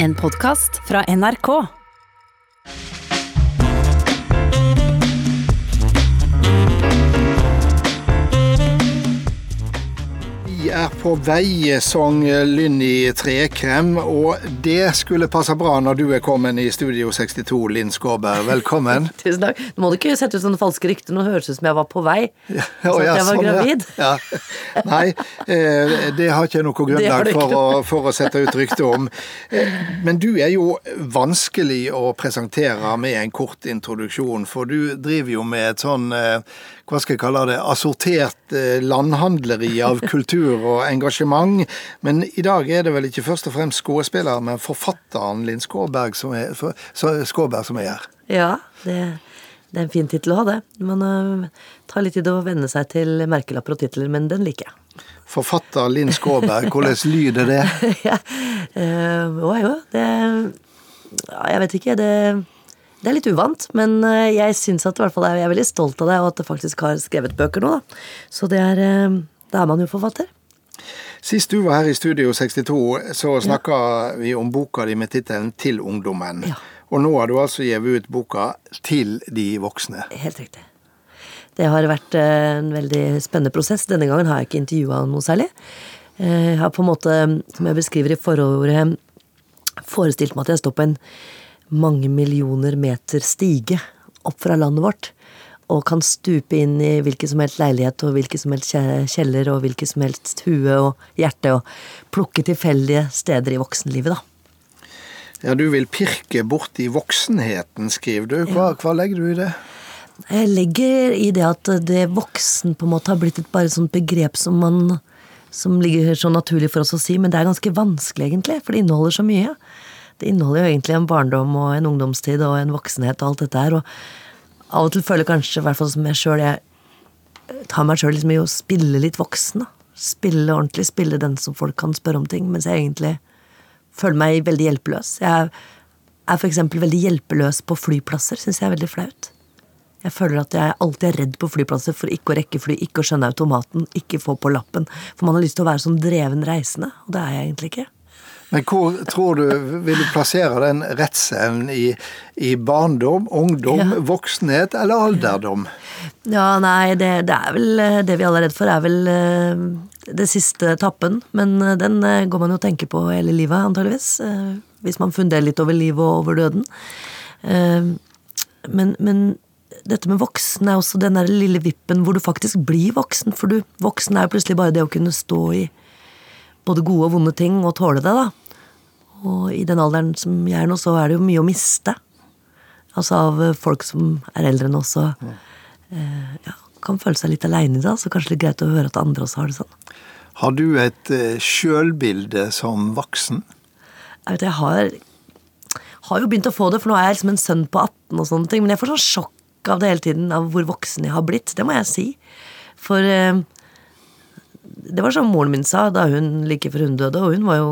En podkast fra NRK. På vei, sang Lynni Trekrem, og det skulle passe bra når du er kommet i Studio 62, Linn Skåberg. Velkommen. Tusen takk. Nå må du ikke sette ut sånne falske rykter. Nå høres det ut som jeg var på vei. Ja, Så at jeg var sånn, gravid. Ja. Nei, eh, det har ikke jeg noe grunnlag for å, for å sette ut rykte om. Eh, Men du er jo vanskelig å presentere med en kort introduksjon, for du driver jo med et sånn, eh, hva skal jeg kalle det, assortert landhandleri av kultur og engasjement. Men i dag er det vel ikke først og fremst skuespilleren, men forfatteren Linn Skåberg som er, Skåberg som er her. Ja, det, det er en fin tittel å ha, det. Man uh, tar litt tid å venne seg til merkelapper og titler, men den liker jeg. Forfatter Linn Skåberg, hvordan lyder det? ja. uh, å, jo, det ja, Jeg vet ikke. Det, det er litt uvant, men øh, jeg syns at i hvert fall jeg er veldig stolt av det, og at det faktisk har skrevet bøker nå, da. Så det er Da er man jo forfatter. Sist du var her i Studio 62, så snakka vi om boka di med tittelen 'Til ungdommen'. Ja. Og nå har du altså gitt ut boka 'Til de voksne'. Helt riktig. Det har vært eh, en veldig spennende prosess. Denne gangen har jeg ikke intervjua noe særlig. Eh, Jeg har på en måte, som jeg beskriver i forordet, forestilt meg at jeg står på en mange millioner meter stige opp fra landet vårt. Og kan stupe inn i hvilken som helst leilighet og hvilken som helst kjeller og hvilket som helst hue og hjerte og plukke tilfeldige steder i voksenlivet, da. Ja, du vil pirke borti voksenheten, skriver du. Hva, hva legger du i det? Jeg legger i det at det voksen på en måte har blitt et bare sånt begrep som man som ligger så naturlig for oss å si, men det er ganske vanskelig, egentlig, for det inneholder så mye. Det inneholder jo egentlig en barndom og en ungdomstid og en voksenhet og alt dette her, og av og til føler kanskje, i hvert fall som jeg sjøl, jeg tar meg sjøl liksom i å spille litt voksen, da. Spille ordentlig, spille den som folk kan spørre om ting, mens jeg egentlig føler meg veldig hjelpeløs. Jeg er eksempel veldig hjelpeløs på flyplasser, syns jeg er veldig flaut. Jeg føler at jeg alltid er redd på flyplasser for ikke å rekke fly, ikke å skjønne automaten, ikke få på lappen. For man har lyst til å være sånn dreven reisende, og det er jeg egentlig ikke. Men hvor tror du vil du plassere den redselen i, i barndom, ungdom, Ja. voksenhet eller alderdom? Ja, nei, det, det er vel Det vi alle er redd for, er vel eh, det siste etappen. Men eh, den eh, går man jo og tenker på hele livet, antageligvis. Hvis man funderer litt over livet og over døden. Men, men dette med voksen er også den der lille vippen hvor du faktisk blir voksen. For du, voksen er jo plutselig bare det å kunne stå i både gode og vonde ting og tåle det, da. Og i den alderen som jeg er nå, så er det jo mye å miste. Altså av eh, folk som er eldre enn oss og eh, ja, kan føle seg litt aleine i det. Så kanskje det er greit å høre at andre også har det sånn. Har du et eh, sjølbilde som voksen? Jeg vet, jeg har, har jo begynt å få det, for nå er jeg liksom en sønn på 18 og sånne ting. Men jeg får sånn sjokk av det hele tiden, av hvor voksen jeg har blitt. Det må jeg si. For eh, det var som moren min sa da hun like før hun døde, og hun var jo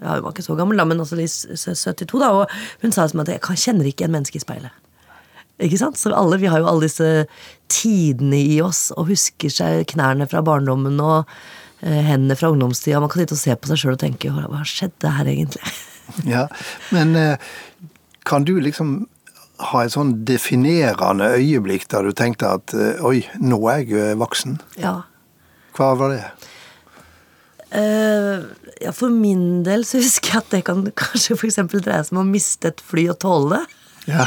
ja, hun var ikke så gammel, da, men i 72, da, og hun sa som at jeg kjenner ikke en menneske i speilet. Ikke sant? Så alle, Vi har jo alle disse tidene i oss og husker seg knærne fra barndommen og eh, hendene fra ungdomstida. Man kan sitte og se på seg sjøl og tenke hva hva skjedde her egentlig? Ja, men eh, kan du liksom ha et sånn definerende øyeblikk der du tenkte at eh, oi, nå er jeg eh, voksen? Ja. Hva var det? Uh, ja, for min del så husker jeg at det kan kanskje eksempel dreie seg om å miste et fly og tåle det. Ja.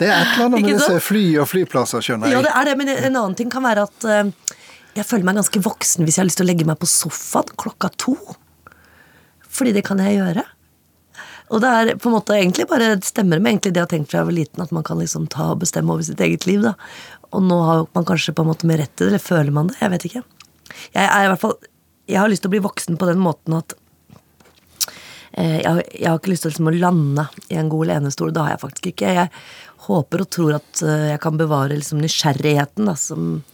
Det er et eller annet med disse fly og flyplasser, skjønner Ja, det er det, men en annen ting kan være at uh, jeg føler meg ganske voksen hvis jeg har lyst til å legge meg på sofaen klokka to. Fordi det kan jeg gjøre. Og det er på en måte egentlig bare stemmer med egentlig det jeg har tenkt fra jeg var liten, at man kan liksom ta og bestemme over sitt eget liv. da. Og nå har man kanskje på en måte mer rett til det, eller føler man det? Jeg vet ikke. Jeg er i hvert fall, jeg har lyst til å bli voksen på den måten at Eh, Jeg jeg har ikke lyst til liksom å lande i en god lenestol. Det har jeg faktisk ikke. Jeg håper og tror at uh, jeg kan bevare liksom nysgjerrigheten, da, som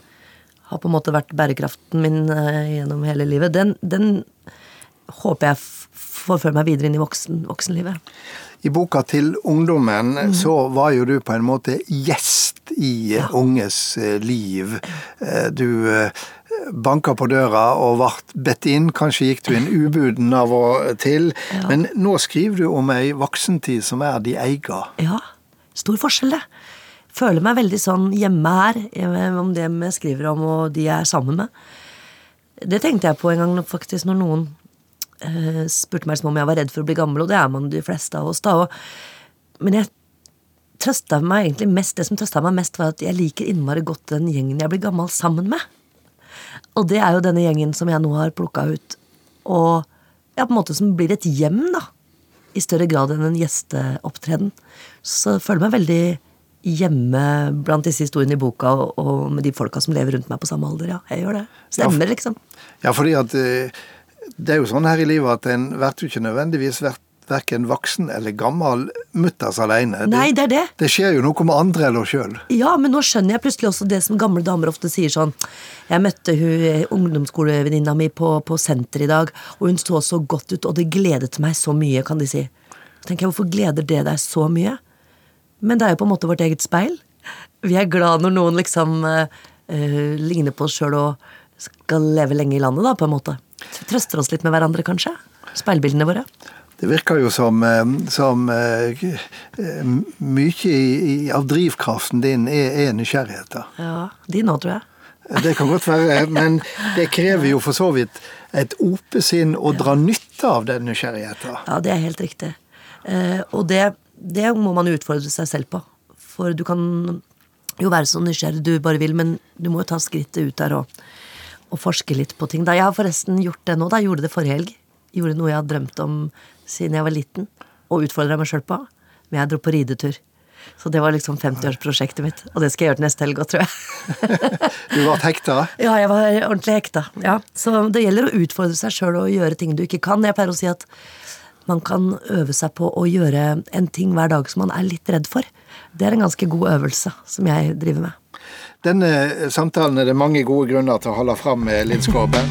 har på en måte vært bærekraften min uh, gjennom hele livet. Den, den håper jeg f- får føre meg videre inn i voksen, voksenlivet. I boka til ungdommen Mm. så var jo du på en måte gjest i unges eh, liv. Eh, Du eh, banka på døra og ble bedt inn. Kanskje gikk du inn ubuden av og til. Ja. Men nå skriver du om ei voksentid som er de eiga. Ja, stor forskjell, det. Føler meg veldig sånn hjemme her, eh, om dem jeg skriver om og de jeg er sammen med. Det tenkte jeg på en gang faktisk når noen eh, spurte meg som om jeg var redd for å bli gammel, og det er man de fleste av oss, da. Og, men jeg trøsta meg egentlig mest, det som trøsta meg mest, var at jeg liker innmari godt den gjengen jeg blir gammel sammen med. Og det er jo denne gjengen som jeg nå har plukka ut, og ja, på en måte som blir et hjem, da. I større grad enn en gjesteopptreden. Så jeg føler meg veldig hjemme blant disse historiene i boka og, og med de folka som lever rundt meg på samme alder. Ja, jeg gjør det. Stemmer, liksom. Ja, fordi at eh, det er jo sånn her i livet at en blir ikke nødvendigvis vært verken voksen eller gammel mutters alene. Nei, det er det. Det skjer jo noe med andre eller oss sjøl. Ja, men nå skjønner jeg plutselig også det som gamle damer ofte sier sånn Jeg møtte hun eh, ungdomsskolevenninna mi på, på senter i dag, og hun så så godt ut, og det gledet meg så mye, kan de si. Så tenker jeg, hvorfor gleder det deg så mye? Men det er jo på en måte vårt eget speil. Vi er glad når noen liksom eh, ligner på oss sjøl og skal leve lenge i landet, da, på en måte. Trøster oss litt med hverandre, kanskje. Speilbildene våre. Det virker jo som, eh, som eh, mye av drivkraften din er, er nysgjerrighet. da. Ja, Din òg, tror jeg. Det kan godt være, men det krever jo for så vidt et opesinn å dra nytte av den nysgjerrigheten. Ja, det er helt riktig. Eh, og det, det må man utfordre seg selv på. For du kan jo være så nysgjerrig du bare vil, men du må jo ta skrittet ut der og, og forske litt på ting. Da Jeg har forresten gjort det nå. da, gjorde det forrige helg. Gjorde noe jeg har drømt om siden jeg var liten, og utfordra meg sjøl på. Men jeg dro på ridetur. Så det var liksom 50-årsprosjektet mitt. Og det skal jeg gjøre til neste helg òg, tror jeg. Du ble hekta? Ja, jeg var ordentlig hekta. Ja. Så det gjelder å utfordre seg sjøl og gjøre ting du ikke kan. Jeg pleier å si at man kan øve seg på å gjøre en ting hver dag som man er litt redd for. Det er en ganske god øvelse som jeg driver med. Denne samtalen er det mange gode grunner til å holde fram med Linn Skåbe.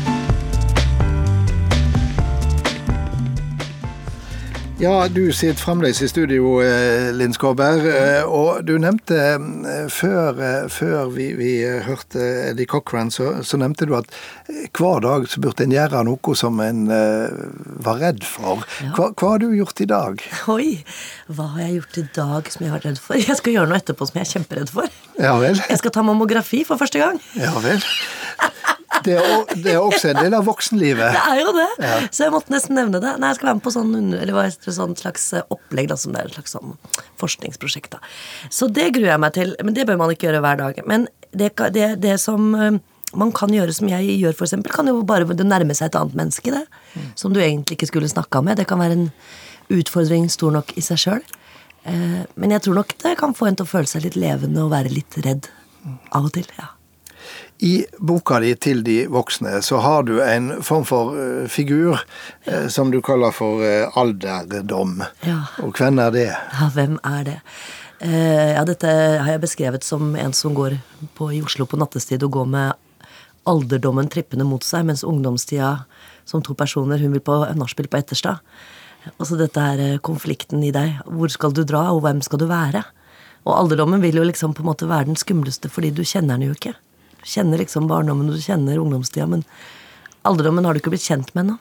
Ja, du sitter fremdeles i studio, eh, Linn Skåber. eh, Og du nevnte eh, før, før vi, vi hørte Eddie Cochran, så, så nevnte du at hver dag så burde en gjøre noe som en var redd for. Hva, hva har du gjort i dag? Oi, hva har jeg gjort i dag som jeg har vært redd for? Jeg skal gjøre noe etterpå som jeg er kjemperedd for. Ja vel? Jeg skal ta mammografi for første gang. Ja vel. Det er, det er også en del av voksenlivet. Det er jo det! Så jeg måtte nesten nevne det. Nei, jeg skal være med på sånn, eller hva heter det, sånn slags eh, opplegg, da, som det er et slags sånn forskningsprosjekt. da. Så det gruer jeg meg til. Men det bør man ikke gjøre hver dag. Men det, det, det som eh, man kan gjøre som jeg gjør, eksempel, kan jo bare nærme seg et annet menneske. det, Som du egentlig ikke skulle snakka med. Det kan være en utfordring stor nok i seg sjøl. Men jeg tror nok det kan få en til å føle seg litt levende og være litt redd av og til. ja. I boka di til de voksne så har du en form for eh, figur eh, som du kaller for eh, alderdom. Ja. Og hvem er det? Ja, hvem er det? Ja, dette har jeg beskrevet som en som går på, i Oslo på nattestid og går med alderdommen trippende mot seg, mens ungdomstida som to personer, hun vil på nachspiel på Etterstad. Og så dette her eh, konflikten i deg. Hvor skal du dra, og hvem skal du være? Og alderdommen vil jo liksom på en måte være den skumleste, fordi du kjenner den jo ikke. Kjenner liksom barndommen, og du kjenner ungdomstida, men alderdommen har du ikke blitt kjent med ennå.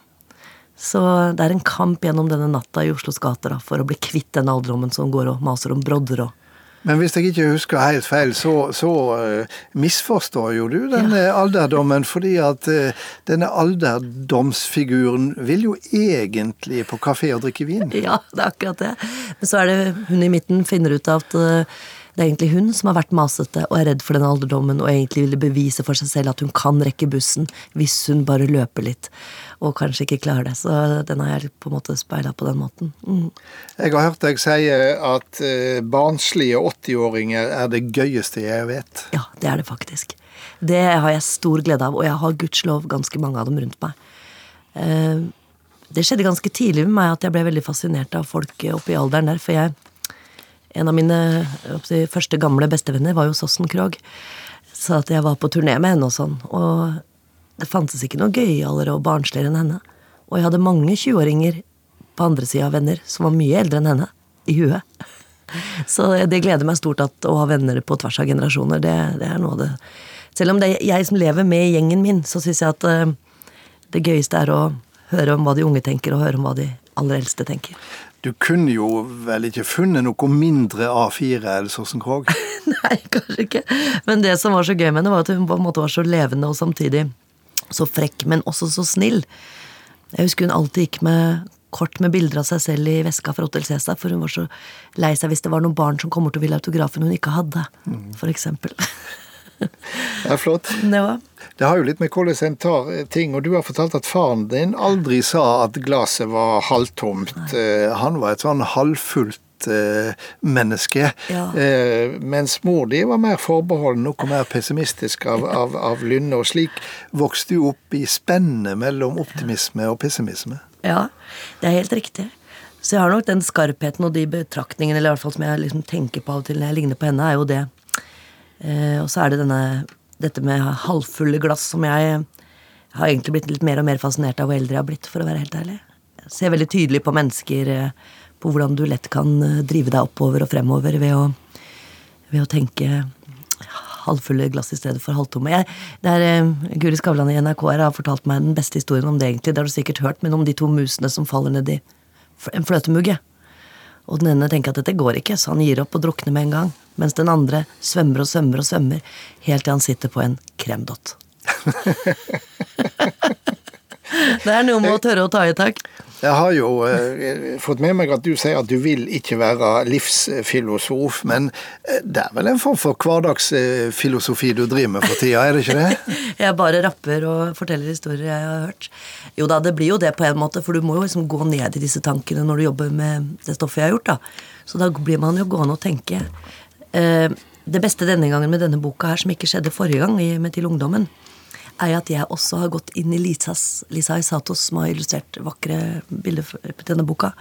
Så det er en kamp gjennom denne natta i Oslos gater da, for å bli kvitt den alderdommen som går og maser om brodder og Men hvis jeg ikke husker helt feil, så, så uh, misforstår jo du denne alderdommen, fordi at uh, denne alderdomsfiguren vil jo egentlig på kafé og drikke vin. Ja, det er akkurat det. Men så er det hun i midten finner ut at eh, det er egentlig hun som har vært masete og er redd for den alderdommen og egentlig ville bevise for seg selv at hun kan rekke bussen hvis hun bare løper litt. Og kanskje ikke klarer det. Så den har jeg på en måte speila på den måten. Mm. Jeg har hørt deg si at eh, barnslige 80-åringer er det gøyeste jeg vet. Ja, det er det faktisk. Det har jeg stor glede av, og jeg har gudskjelov ganske mange av dem rundt meg. Eh, Det skjedde ganske tidlig med meg at jeg ble veldig fascinert av folk oppe i alderen der, for jeg En av mine si, første gamle bestevenner var jo Sossen Krogh. Så at jeg var på turné med henne og sånn. Og det fantes ikke noe gøyalere og barnsligere enn henne. Og jeg hadde mange 20-åringer på andre sida av venner som var mye eldre enn henne. I huet. Så det gleder meg stort at å ha venner på tvers av generasjoner. Det, det er noe av det Selv om det er jeg som lever med gjengen min, så syns jeg at eh, det gøyeste er å høre om hva de unge tenker, og høre om hva de aller eldste tenker. Du kunne jo vel ikke funnet noe mindre A4 Elsorsen Krogh? Nei, kanskje ikke. Men det som var så gøy med henne, var at hun på en måte var så levende og samtidig så frekk, men også så snill. Jeg husker hun alltid gikk med kort med bilder av seg selv i veska fra Hotell Cæsar, for hun var så lei seg hvis det var noen barn som kom bort og ville autografen hun ikke hadde, for eksempel. Det er flott. Ja. Det har jo litt med hvordan en tar eh, ting, og du har fortalt at faren din aldri sa at glasset var halvtomt. Nei. Han var et sånn halvfullt eh, menneske. Ja. Eh, mens mor di var mer forbeholden, noe mer pessimistisk av, av, av lynne. Og slik vokste du opp i spennet mellom optimisme og pessimisme. Ja, det er helt riktig. Så jeg har nok den skarpheten og de betraktningene eller i hvert fall som jeg liksom tenker på av og til når jeg ligner på henne, er jo det. Eh, og så er det denne, dette med halvfulle glass som jeg har egentlig blitt litt mer og mer fascinert av hvor eldre jeg har blitt, for å være helt ærlig. Jeg ser veldig tydelig på mennesker, eh, på hvordan du lett kan eh, drive deg oppover og fremover ved å, ved å tenke halvfulle glass i stedet for halvtomme. Jeg, det er, Guri Skavlan i NRK har fortalt meg den beste historien om det, egentlig. Det har du sikkert hørt, men om de to musene som faller ned i en fløtemugge. Og den ene tenker at dette går ikke, så han gir opp og drukner med en gang. Mens den andre svømmer og svømmer og svømmer, helt til han sitter på en kremdott. det er noe med å tørre å ta i tak. Jeg har jo eh, fått med meg at du sier at du vil ikke være livsfilosof, men eh, det er vel en form for hverdagsfilosofi du driver med for tida, er det ikke det? Jeg bare rapper og forteller historier jeg har hørt. Jo da, det blir jo det på en måte, for du må jo liksom gå ned i disse tankene når du jobber med det stoffet jeg har gjort, da. Så da blir man jo gående og tenke. Eh, det beste denne gangen med denne boka her, som ikke skjedde forrige gang med Til ungdommen, er at jeg også har gått inn i Lisas, Lisa Isatos, som har illustrert vakre bilder på denne boka.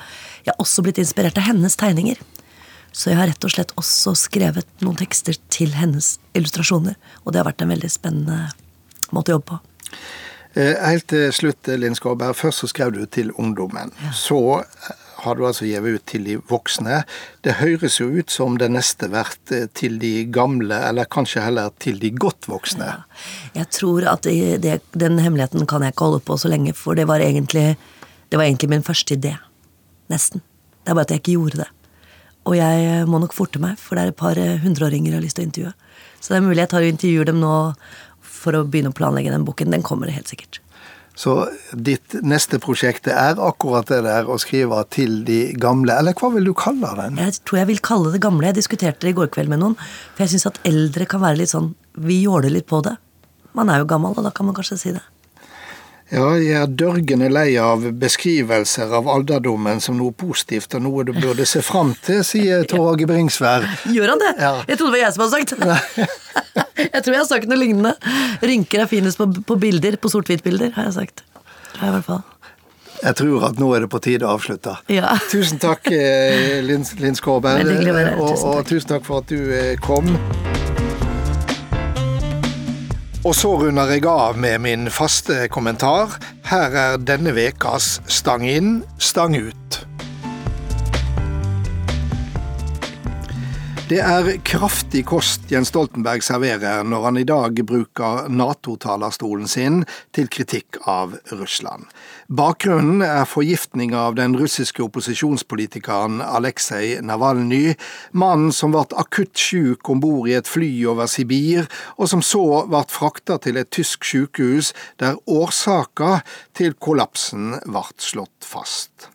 Jeg har også blitt inspirert av hennes tegninger. Så jeg har rett og slett også skrevet noen tekster til hennes illustrasjoner. Og det har vært en veldig spennende måte å jobbe på. Eh, Helt til slutt, Linn Skåberg. Først så skrev du til ungdommen. Så eh, har du altså gitt ut til de voksne. Det høres jo ut som det neste vært eh, til de gamle, eller kanskje heller til de godt voksne. Jeg tror at det, den hemmeligheten kan jeg ikke holde på så lenge, for det var egentlig, det var egentlig min første idé. Nesten. Det er bare at jeg ikke gjorde det. Og jeg eh, må nok forte meg, for det er et par eh, hundreåringer jeg har lyst til å intervjue. Så det er mulig jeg tar og intervjuer dem nå for å begynne å planlegge den boken. Den kommer helt sikkert. Så ditt neste prosjekt er akkurat det der å skrive til de gamle, eller hva vil du kalle den? Jeg tror jeg vil kalle det gamle. Jeg diskuterte det i går kveld med noen. For jeg syns at eldre kan være litt sånn Vi jåler litt på det. Man er jo gammel, og da kan man kanskje si det. Ja, jeg er dørgende lei av beskrivelser av alderdommen som noe positivt og noe du burde se fram til, sier Tor Åge Bringsvær. Gjør han det? Ja. Jeg trodde det var jeg som hadde sagt det. jeg tror jeg har sagt noe lignende. Rynker er finest på, på bilder, på sort-hvitt-bilder, har jeg sagt. Tror jeg i hvert fall. Jeg tror at nå er det på tide å avslutte. Ja. Tusen takk, eh, Linn her. Og, Tusen og tusen takk for at du eh, kom. Og så runder jeg av med min faste kommentar. Her er denne vekas Stang inn, stang ut. Det er kraftig kost Jens Stoltenberg serverer når han i dag bruker Nato-talerstolen sin til kritikk av Russland. Bakgrunnen er forgiftning av den russiske opposisjonspolitikeren Aleksej Navalnyj, mannen som ble akutt syk om bord i et fly over Sibir, og som så ble frakta til et tysk sykehus der årsaka til kollapsen ble slått fast.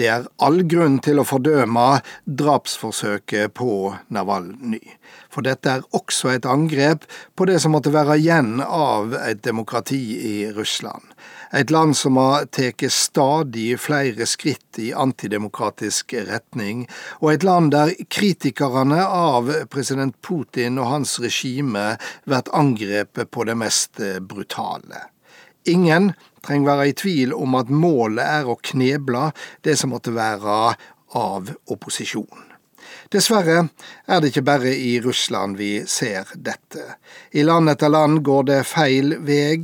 Det er all grunn til å fordøme drapsforsøket på Navalny. For dette er også et angrep på det som måtte være igjen av et demokrati i Russland. Et land som har tatt stadig flere skritt i antidemokratisk retning, og et land der kritikerne av president Putin og hans regime blir angrepet på det mest brutale. Ingen trenger være i tvil om at målet er å kneble det som måtte være av opposisjon. Dessverre er det ikke bare i Russland vi ser dette. I land etter land går det feil vei.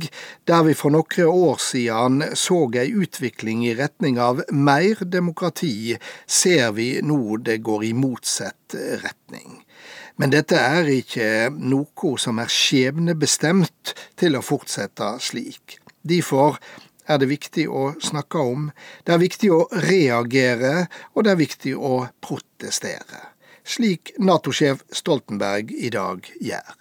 Der vi for noen år siden så ei utvikling i retning av mer demokrati, ser vi nå det går i motsatt retning. Men dette er ikke noe som er skjebnebestemt til å fortsette slik. Derfor er det viktig å snakke om, det er viktig å reagere, og det er viktig å protestere. Slik Nato-sjef Stoltenberg i dag gjør.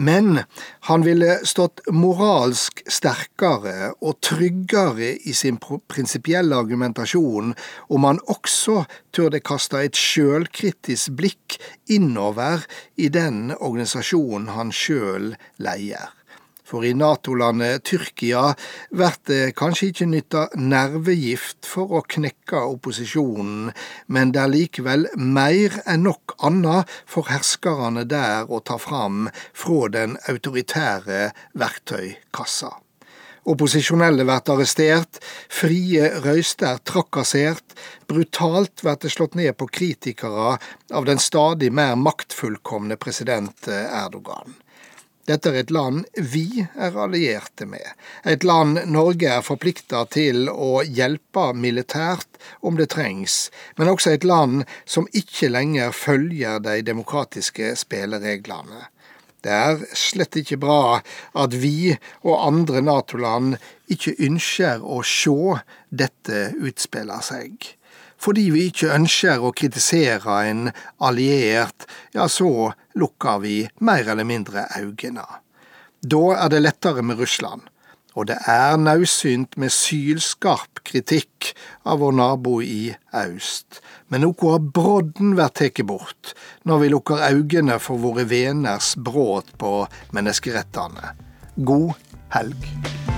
Men han ville stått moralsk sterkere og tryggere i sin prinsipielle argumentasjon om han også turde kaste et sjølkritisk blikk innover i den organisasjonen han sjøl leier. For i Nato-landet Tyrkia blir det kanskje ikke nytta nervegift for å knekke opposisjonen, men det er likevel mer enn nok annet for herskerne der å ta fram fra den autoritære verktøykassa. Opposisjonelle blir arrestert, frie røyster trakassert, brutalt blir det slått ned på kritikere av den stadig mer maktfullkomne president Erdogan. Dette er et land vi er allierte med, et land Norge er forplikta til å hjelpe militært om det trengs, men også et land som ikke lenger følger de demokratiske spillereglene. Det er slett ikke bra at vi og andre Nato-land ikke ønsker å se dette utspille seg fordi vi ikke ønsker å kritisere en alliert, ja, så lukker vi mer eller mindre øynene. Da er det lettere med Russland, og det er naudsynt med sylskarp kritikk av vår nabo i øst. Men noe av brodden blir tatt bort når vi lukker øynene for våre veners brudd på menneskerettene. God helg.